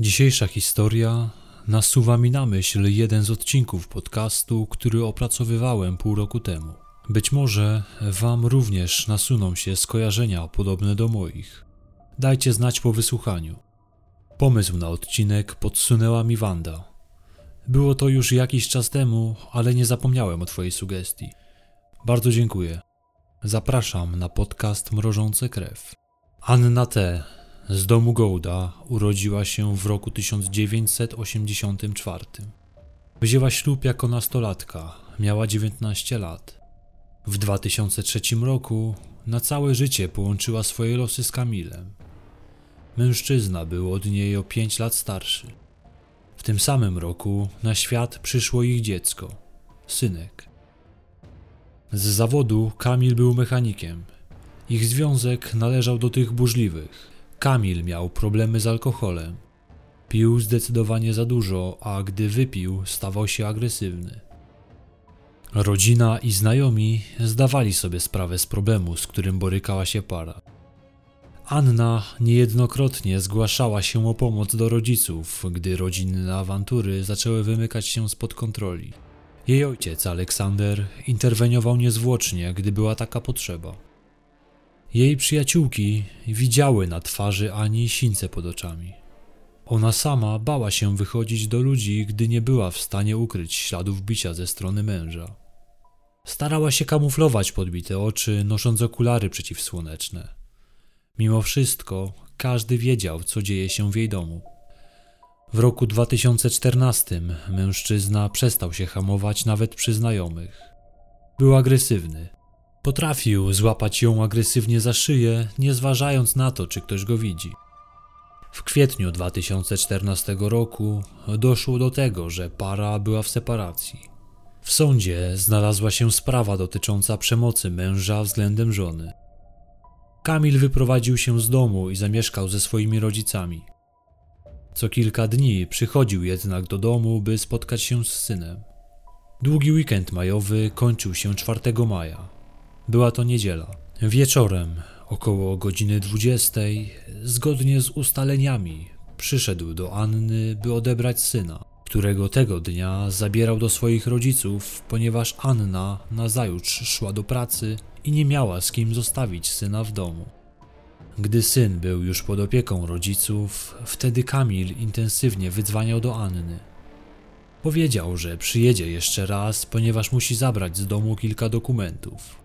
Dzisiejsza historia nasuwa mi na myśl jeden z odcinków podcastu, który opracowywałem pół roku temu. Być może Wam również nasuną się skojarzenia podobne do moich. Dajcie znać po wysłuchaniu. Pomysł na odcinek podsunęła mi Wanda. Było to już jakiś czas temu, ale nie zapomniałem o Twojej sugestii. Bardzo dziękuję. Zapraszam na podcast Mrożące Krew. Anna T. z domu Gołda urodziła się w roku 1984. Wzięła ślub jako nastolatka, miała 19 lat. W 2003 roku na całe życie połączyła swoje losy z Kamilem. Mężczyzna był od niej o 5 lat starszy. W tym samym roku na świat przyszło ich dziecko, synek. Z zawodu Kamil był mechanikiem. Ich związek należał do tych burzliwych. Kamil miał problemy z alkoholem. Pił zdecydowanie za dużo, a gdy wypił, stawał się agresywny. Rodzina i znajomi zdawali sobie sprawę z problemu, z którym borykała się para. Anna niejednokrotnie zgłaszała się o pomoc do rodziców, gdy rodzinne awantury zaczęły wymykać się spod kontroli. Jej ojciec, Aleksander, interweniował niezwłocznie, gdy była taka potrzeba. Jej przyjaciółki widziały na twarzy Ani sińce pod oczami. Ona sama bała się wychodzić do ludzi, gdy nie była w stanie ukryć śladów bicia ze strony męża. Starała się kamuflować podbite oczy, nosząc okulary przeciwsłoneczne. Mimo wszystko, każdy wiedział, co dzieje się w jej domu. W roku 2014 mężczyzna przestał się hamować nawet przy znajomych. Był agresywny. Potrafił złapać ją agresywnie za szyję, nie zważając na to, czy ktoś go widzi. W kwietniu 2014 roku doszło do tego, że para była w separacji. W sądzie znalazła się sprawa dotycząca przemocy męża względem żony. Kamil wyprowadził się z domu i zamieszkał ze swoimi rodzicami. Co kilka dni przychodził jednak do domu, by spotkać się z synem. Długi weekend majowy kończył się 4 maja. Była to niedziela. Wieczorem, około godziny 20, zgodnie z ustaleniami, przyszedł do Anny, by odebrać syna, którego tego dnia zabierał do swoich rodziców, ponieważ Anna nazajutrz szła do pracy i nie miała z kim zostawić syna w domu. Gdy syn był już pod opieką rodziców, wtedy Kamil intensywnie wydzwaniał do Anny. Powiedział, że przyjedzie jeszcze raz, ponieważ musi zabrać z domu kilka dokumentów.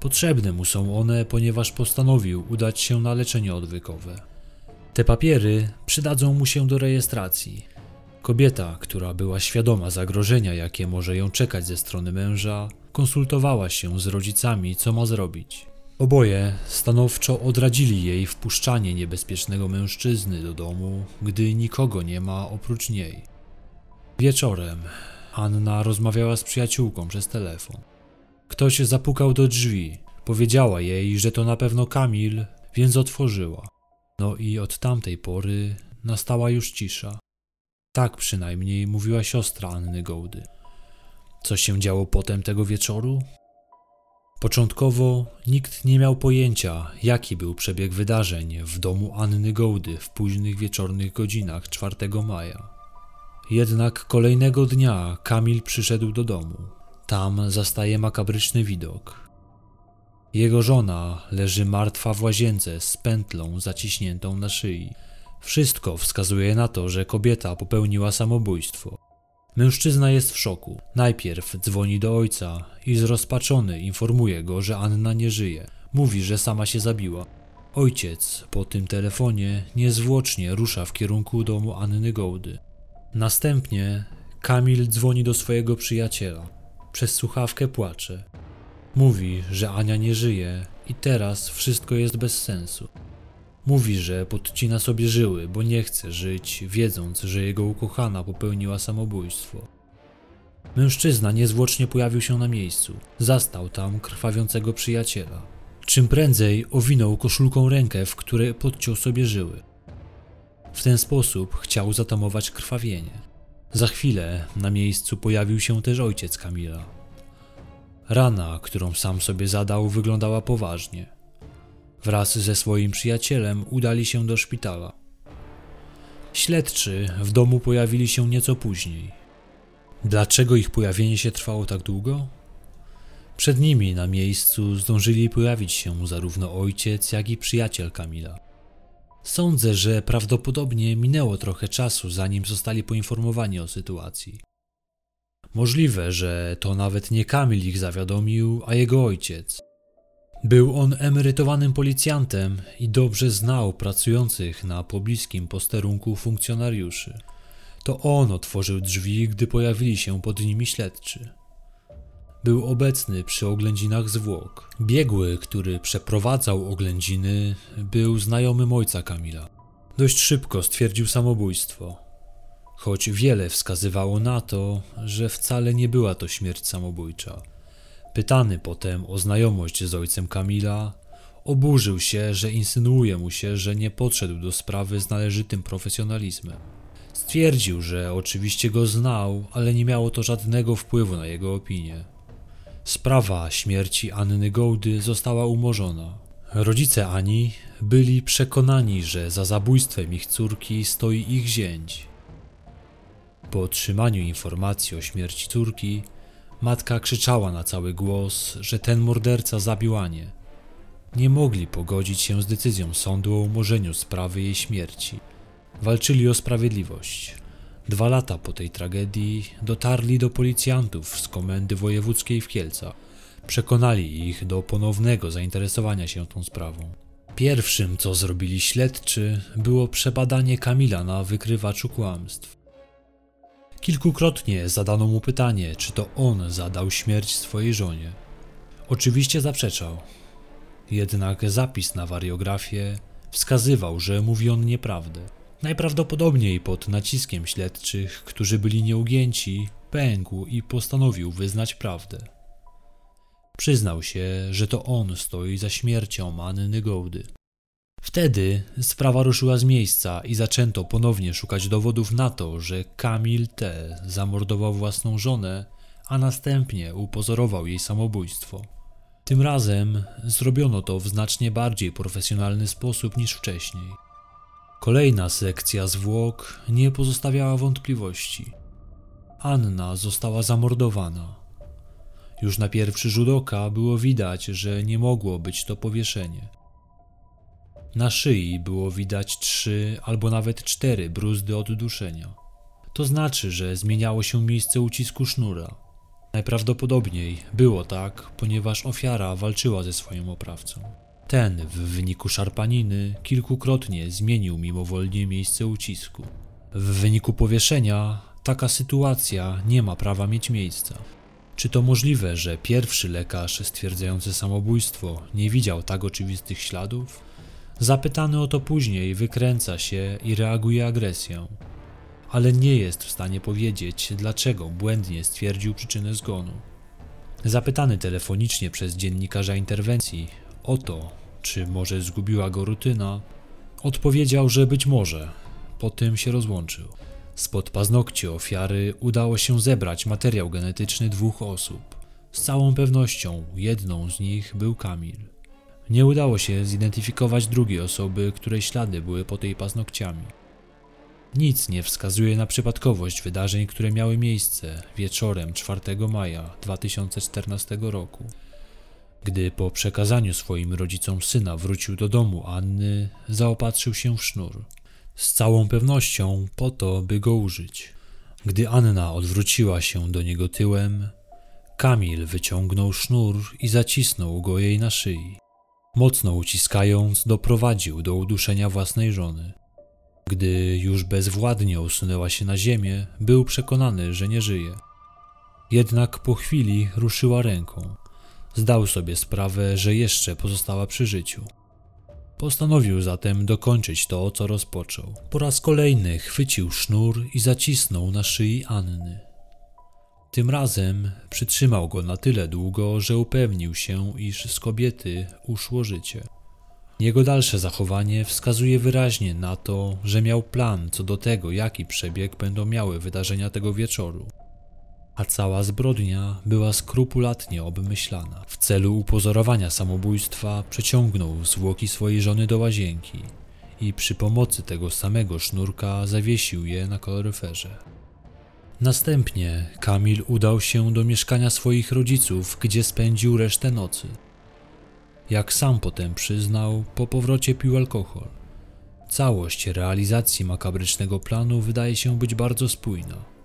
Potrzebne mu są one, ponieważ postanowił udać się na leczenie odwykowe. Te papiery przydadzą mu się do rejestracji. Kobieta, która była świadoma zagrożenia, jakie może ją czekać ze strony męża, konsultowała się z rodzicami, co ma zrobić. Oboje stanowczo odradzili jej wpuszczanie niebezpiecznego mężczyzny do domu, gdy nikogo nie ma oprócz niej. Wieczorem Anna rozmawiała z przyjaciółką przez telefon. Ktoś zapukał do drzwi. Powiedziała jej, że to na pewno Kamil, więc otworzyła. No i od tamtej pory nastała już cisza. Tak przynajmniej mówiła siostra Anny Gołdy. Co się działo potem tego wieczoru? Początkowo nikt nie miał pojęcia, jaki był przebieg wydarzeń w domu Anny Gołdy w późnych wieczornych godzinach 4 maja. Jednak kolejnego dnia Kamil przyszedł do domu. Tam zastaje makabryczny widok. Jego żona leży martwa w łazience z pętlą zaciśniętą na szyi. Wszystko wskazuje na to, że kobieta popełniła samobójstwo. Mężczyzna jest w szoku. Najpierw dzwoni do ojca i zrozpaczony informuje go, że Anna nie żyje. Mówi, że sama się zabiła. Ojciec po tym telefonie niezwłocznie rusza w kierunku domu Anny Gołdy. Następnie Kamil dzwoni do swojego przyjaciela. Przez słuchawkę płacze. Mówi, że Ania nie żyje i teraz wszystko jest bez sensu. Mówi, że podcina sobie żyły, bo nie chce żyć, wiedząc, że jego ukochana popełniła samobójstwo. Mężczyzna niezwłocznie pojawił się na miejscu. Zastał tam krwawiącego przyjaciela. Czym prędzej owinął koszulką rękę, w której podciął sobie żyły. W ten sposób chciał zatamować krwawienie. Za chwilę na miejscu pojawił się też ojciec Kamila. Rana, którą sam sobie zadał, wyglądała poważnie. Wraz ze swoim przyjacielem udali się do szpitala. Śledczy w domu pojawili się nieco później. Dlaczego ich pojawienie się trwało tak długo? Przed nimi na miejscu zdążyli pojawić się zarówno ojciec, jak i przyjaciel Kamila. Sądzę, że prawdopodobnie minęło trochę czasu, zanim zostali poinformowani o sytuacji. Możliwe, że to nawet nie Kamil ich zawiadomił, a jego ojciec. Był on emerytowanym policjantem i dobrze znał pracujących na pobliskim posterunku funkcjonariuszy. To on otworzył drzwi, gdy pojawili się pod nimi śledczy. Był obecny przy oględzinach zwłok. Biegły, który przeprowadzał oględziny, był znajomym ojca Kamila. Dość szybko stwierdził samobójstwo, choć wiele wskazywało na to, że wcale nie była to śmierć samobójcza. Pytany potem o znajomość z ojcem Kamila, oburzył się, że insynuuje mu się, że nie podszedł do sprawy z należytym profesjonalizmem. Stwierdził, że oczywiście go znał, ale nie miało to żadnego wpływu na jego opinię. Sprawa śmierci Anny Gołdy została umorzona. Rodzice Ani byli przekonani, że za zabójstwem ich córki stoi ich zięć. Po otrzymaniu informacji o śmierci córki, matka krzyczała na cały głos, że ten morderca zabił Anię. Nie mogli pogodzić się z decyzją sądu o umorzeniu sprawy jej śmierci. Walczyli o sprawiedliwość. Dwa lata po tej tragedii dotarli do policjantów z komendy wojewódzkiej w Kielcach. Przekonali ich do ponownego zainteresowania się tą sprawą. Pierwszym, co zrobili śledczy, było przebadanie Kamila na wykrywaczu kłamstw. Kilkukrotnie zadano mu pytanie, czy to on zadał śmierć swojej żonie. Oczywiście zaprzeczał. Jednak zapis na wariografię wskazywał, że mówi on nieprawdę. Najprawdopodobniej pod naciskiem śledczych, którzy byli nieugięci, pękł i postanowił wyznać prawdę. Przyznał się, że to on stoi za śmiercią Anny Gołdy. Wtedy sprawa ruszyła z miejsca i zaczęto ponownie szukać dowodów na to, że Kamil T. zamordował własną żonę, a następnie upozorował jej samobójstwo. Tym razem zrobiono to w znacznie bardziej profesjonalny sposób niż wcześniej. Kolejna sekcja zwłok nie pozostawiała wątpliwości. Anna została zamordowana. Już na pierwszy rzut oka było widać, że nie mogło być to powieszenie. Na szyi było widać trzy albo nawet cztery bruzdy od duszenia. To znaczy, że zmieniało się miejsce ucisku sznura. Najprawdopodobniej było tak, ponieważ ofiara walczyła ze swoim oprawcą. Ten w wyniku szarpaniny kilkukrotnie zmienił mimowolnie miejsce ucisku. W wyniku powieszenia taka sytuacja nie ma prawa mieć miejsca. Czy to możliwe, że pierwszy lekarz stwierdzający samobójstwo nie widział tak oczywistych śladów? Zapytany o to później wykręca się i reaguje agresją, ale nie jest w stanie powiedzieć, dlaczego błędnie stwierdził przyczynę zgonu. Zapytany telefonicznie przez dziennikarza interwencji o to, czy może zgubiła go rutyna, odpowiedział, że być może. Po tym się rozłączył. Spod paznokci ofiary udało się zebrać materiał genetyczny dwóch osób. Z całą pewnością jedną z nich był Kamil. Nie udało się zidentyfikować drugiej osoby, której ślady były po tej paznokciami. Nic nie wskazuje na przypadkowość wydarzeń, które miały miejsce wieczorem 4 maja 2014 roku. Gdy po przekazaniu swoim rodzicom syna wrócił do domu Anny, zaopatrzył się w sznur. Z całą pewnością po to, by go użyć. Gdy Anna odwróciła się do niego tyłem, Kamil wyciągnął sznur i zacisnął go jej na szyi. Mocno uciskając, doprowadził do uduszenia własnej żony. Gdy już bezwładnie usunęła się na ziemię, był przekonany, że nie żyje. Jednak po chwili ruszyła ręką. Zdał sobie sprawę, że jeszcze pozostała przy życiu. Postanowił zatem dokończyć to, co rozpoczął. Po raz kolejny chwycił sznur i zacisnął na szyi Anny. Tym razem przytrzymał go na tyle długo, że upewnił się, iż z kobiety uszło życie. Jego dalsze zachowanie wskazuje wyraźnie na to, że miał plan co do tego, jaki przebieg będą miały wydarzenia tego wieczoru a cała zbrodnia była skrupulatnie obmyślana. W celu upozorowania samobójstwa przeciągnął zwłoki swojej żony do łazienki i przy pomocy tego samego sznurka zawiesił je na koloryferze. Następnie Kamil udał się do mieszkania swoich rodziców, gdzie spędził resztę nocy. Jak sam potem przyznał, po powrocie pił alkohol. Całość realizacji makabrycznego planu wydaje się być bardzo spójna.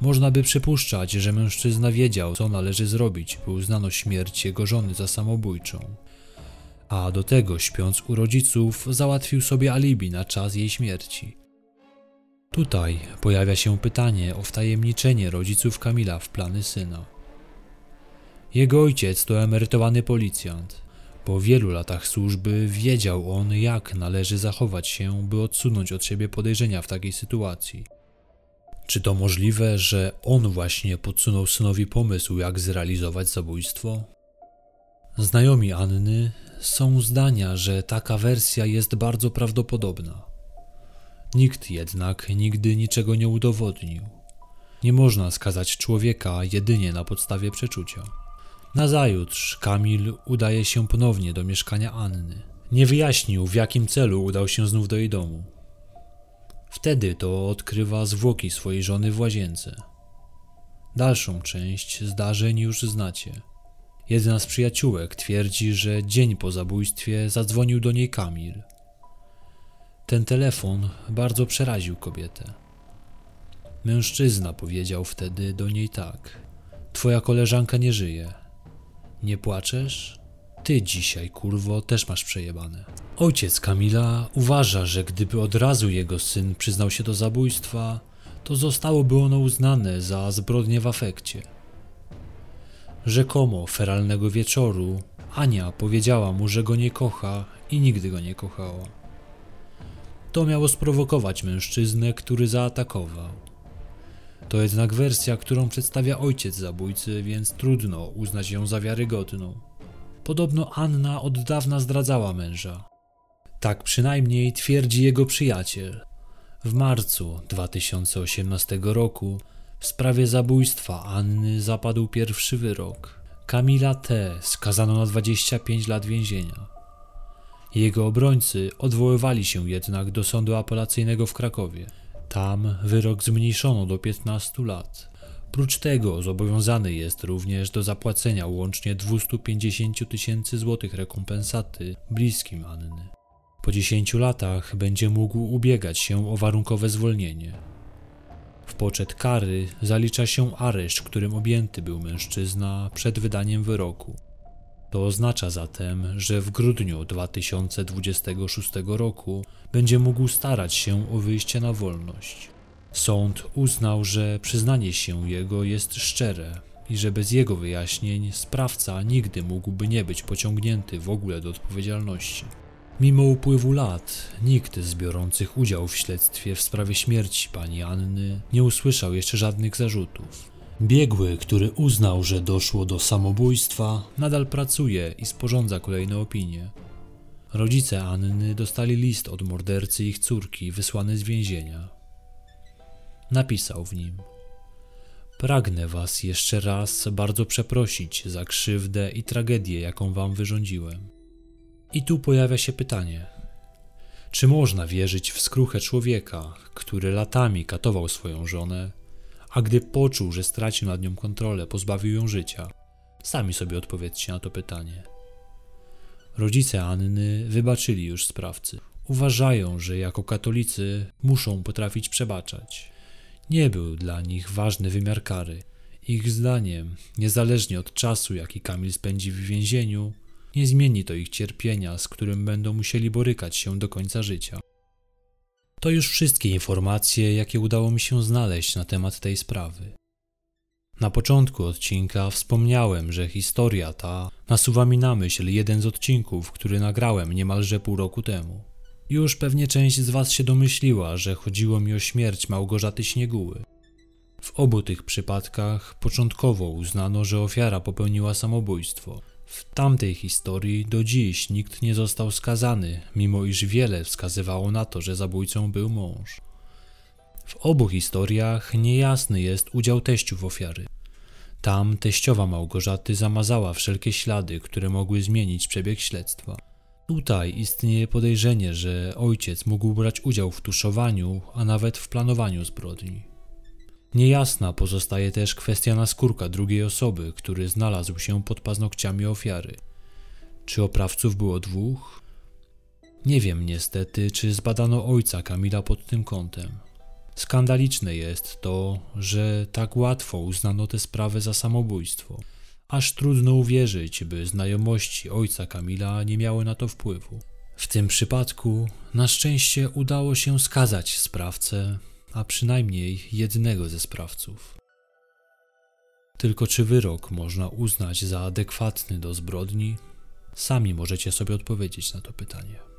Można by przypuszczać, że mężczyzna wiedział, co należy zrobić, by uznano śmierć jego żony za samobójczą. A do tego, śpiąc u rodziców, załatwił sobie alibi na czas jej śmierci. Tutaj pojawia się pytanie o wtajemniczenie rodziców Kamila w plany syna. Jego ojciec to emerytowany policjant. Po wielu latach służby wiedział on, jak należy zachować się, by odsunąć od siebie podejrzenia w takiej sytuacji. Czy to możliwe, że on właśnie podsunął synowi pomysł, jak zrealizować zabójstwo? Znajomi Anny są zdania, że taka wersja jest bardzo prawdopodobna. Nikt jednak nigdy niczego nie udowodnił. Nie można skazać człowieka jedynie na podstawie przeczucia. Nazajutrz Kamil udaje się ponownie do mieszkania Anny. Nie wyjaśnił, w jakim celu udał się znów do jej domu. Wtedy to odkrywa zwłoki swojej żony w łazience. Dalszą część zdarzeń już znacie. Jedna z przyjaciółek twierdzi, że dzień po zabójstwie zadzwonił do niej Kamil. Ten telefon bardzo przeraził kobietę. Mężczyzna powiedział wtedy do niej tak: Twoja koleżanka nie żyje. Nie płaczesz? Ty dzisiaj, kurwo, też masz przejebane. Ojciec Kamila uważa, że gdyby od razu jego syn przyznał się do zabójstwa, to zostałoby ono uznane za zbrodnię w afekcie. Rzekomo feralnego wieczoru Ania powiedziała mu, że go nie kocha i nigdy go nie kochała. To miało sprowokować mężczyznę, który zaatakował. To jednak wersja, którą przedstawia ojciec zabójcy, więc trudno uznać ją za wiarygodną. Podobno Anna od dawna zdradzała męża. Tak przynajmniej twierdzi jego przyjaciel. W marcu 2018 roku w sprawie zabójstwa Anny zapadł pierwszy wyrok. Kamila T. skazano na 25 lat więzienia. Jego obrońcy odwoływali się jednak do sądu apelacyjnego w Krakowie. Tam wyrok zmniejszono do 15 lat. Prócz tego zobowiązany jest również do zapłacenia łącznie 250 tysięcy złotych rekompensaty bliskim Anny. Po 10 latach będzie mógł ubiegać się o warunkowe zwolnienie. W poczet kary zalicza się areszt, którym objęty był mężczyzna przed wydaniem wyroku. To oznacza zatem, że w grudniu 2026 roku będzie mógł starać się o wyjście na wolność. Sąd uznał, że przyznanie się jego jest szczere i że bez jego wyjaśnień sprawca nigdy mógłby nie być pociągnięty w ogóle do odpowiedzialności. Mimo upływu lat, nikt z biorących udział w śledztwie w sprawie śmierci pani Anny nie usłyszał jeszcze żadnych zarzutów. Biegły, który uznał, że doszło do samobójstwa, nadal pracuje i sporządza kolejne opinie. Rodzice Anny dostali list od mordercy ich córki wysłany z więzienia. Napisał w nim: Pragnę Was jeszcze raz bardzo przeprosić za krzywdę i tragedię, jaką Wam wyrządziłem. I tu pojawia się pytanie: czy można wierzyć w skruchę człowieka, który latami katował swoją żonę, a gdy poczuł, że stracił nad nią kontrolę, pozbawił ją życia? Sami sobie odpowiedzcie na to pytanie. Rodzice Anny wybaczyli już sprawcy. Uważają, że jako katolicy muszą potrafić przebaczać. Nie był dla nich ważny wymiar kary. Ich zdaniem, niezależnie od czasu, jaki Kamil spędzi w więzieniu, nie zmieni to ich cierpienia, z którym będą musieli borykać się do końca życia. To już wszystkie informacje, jakie udało mi się znaleźć na temat tej sprawy. Na początku odcinka wspomniałem, że historia ta nasuwa mi na myśl jeden z odcinków, który nagrałem niemalże pół roku temu. Już pewnie część z Was się domyśliła, że chodziło mi o śmierć Małgorzaty Śnieguły. W obu tych przypadkach początkowo uznano, że ofiara popełniła samobójstwo. W tamtej historii do dziś nikt nie został skazany, mimo iż wiele wskazywało na to, że zabójcą był mąż. W obu historiach niejasny jest udział teściów ofiary. Tam teściowa Małgorzaty zamazała wszelkie ślady, które mogły zmienić przebieg śledztwa. Tutaj istnieje podejrzenie, że ojciec mógł brać udział w tuszowaniu, a nawet w planowaniu zbrodni. Niejasna pozostaje też kwestia naskórka drugiej osoby, który znalazł się pod paznokciami ofiary. Czy oprawców było dwóch? Nie wiem niestety, czy zbadano ojca Kamila pod tym kątem. Skandaliczne jest to, że tak łatwo uznano tę sprawę za samobójstwo. Aż trudno uwierzyć, by znajomości ojca Kamila nie miały na to wpływu. W tym przypadku na szczęście udało się skazać sprawcę, a przynajmniej jednego ze sprawców. Tylko czy wyrok można uznać za adekwatny do zbrodni? Sami możecie sobie odpowiedzieć na to pytanie.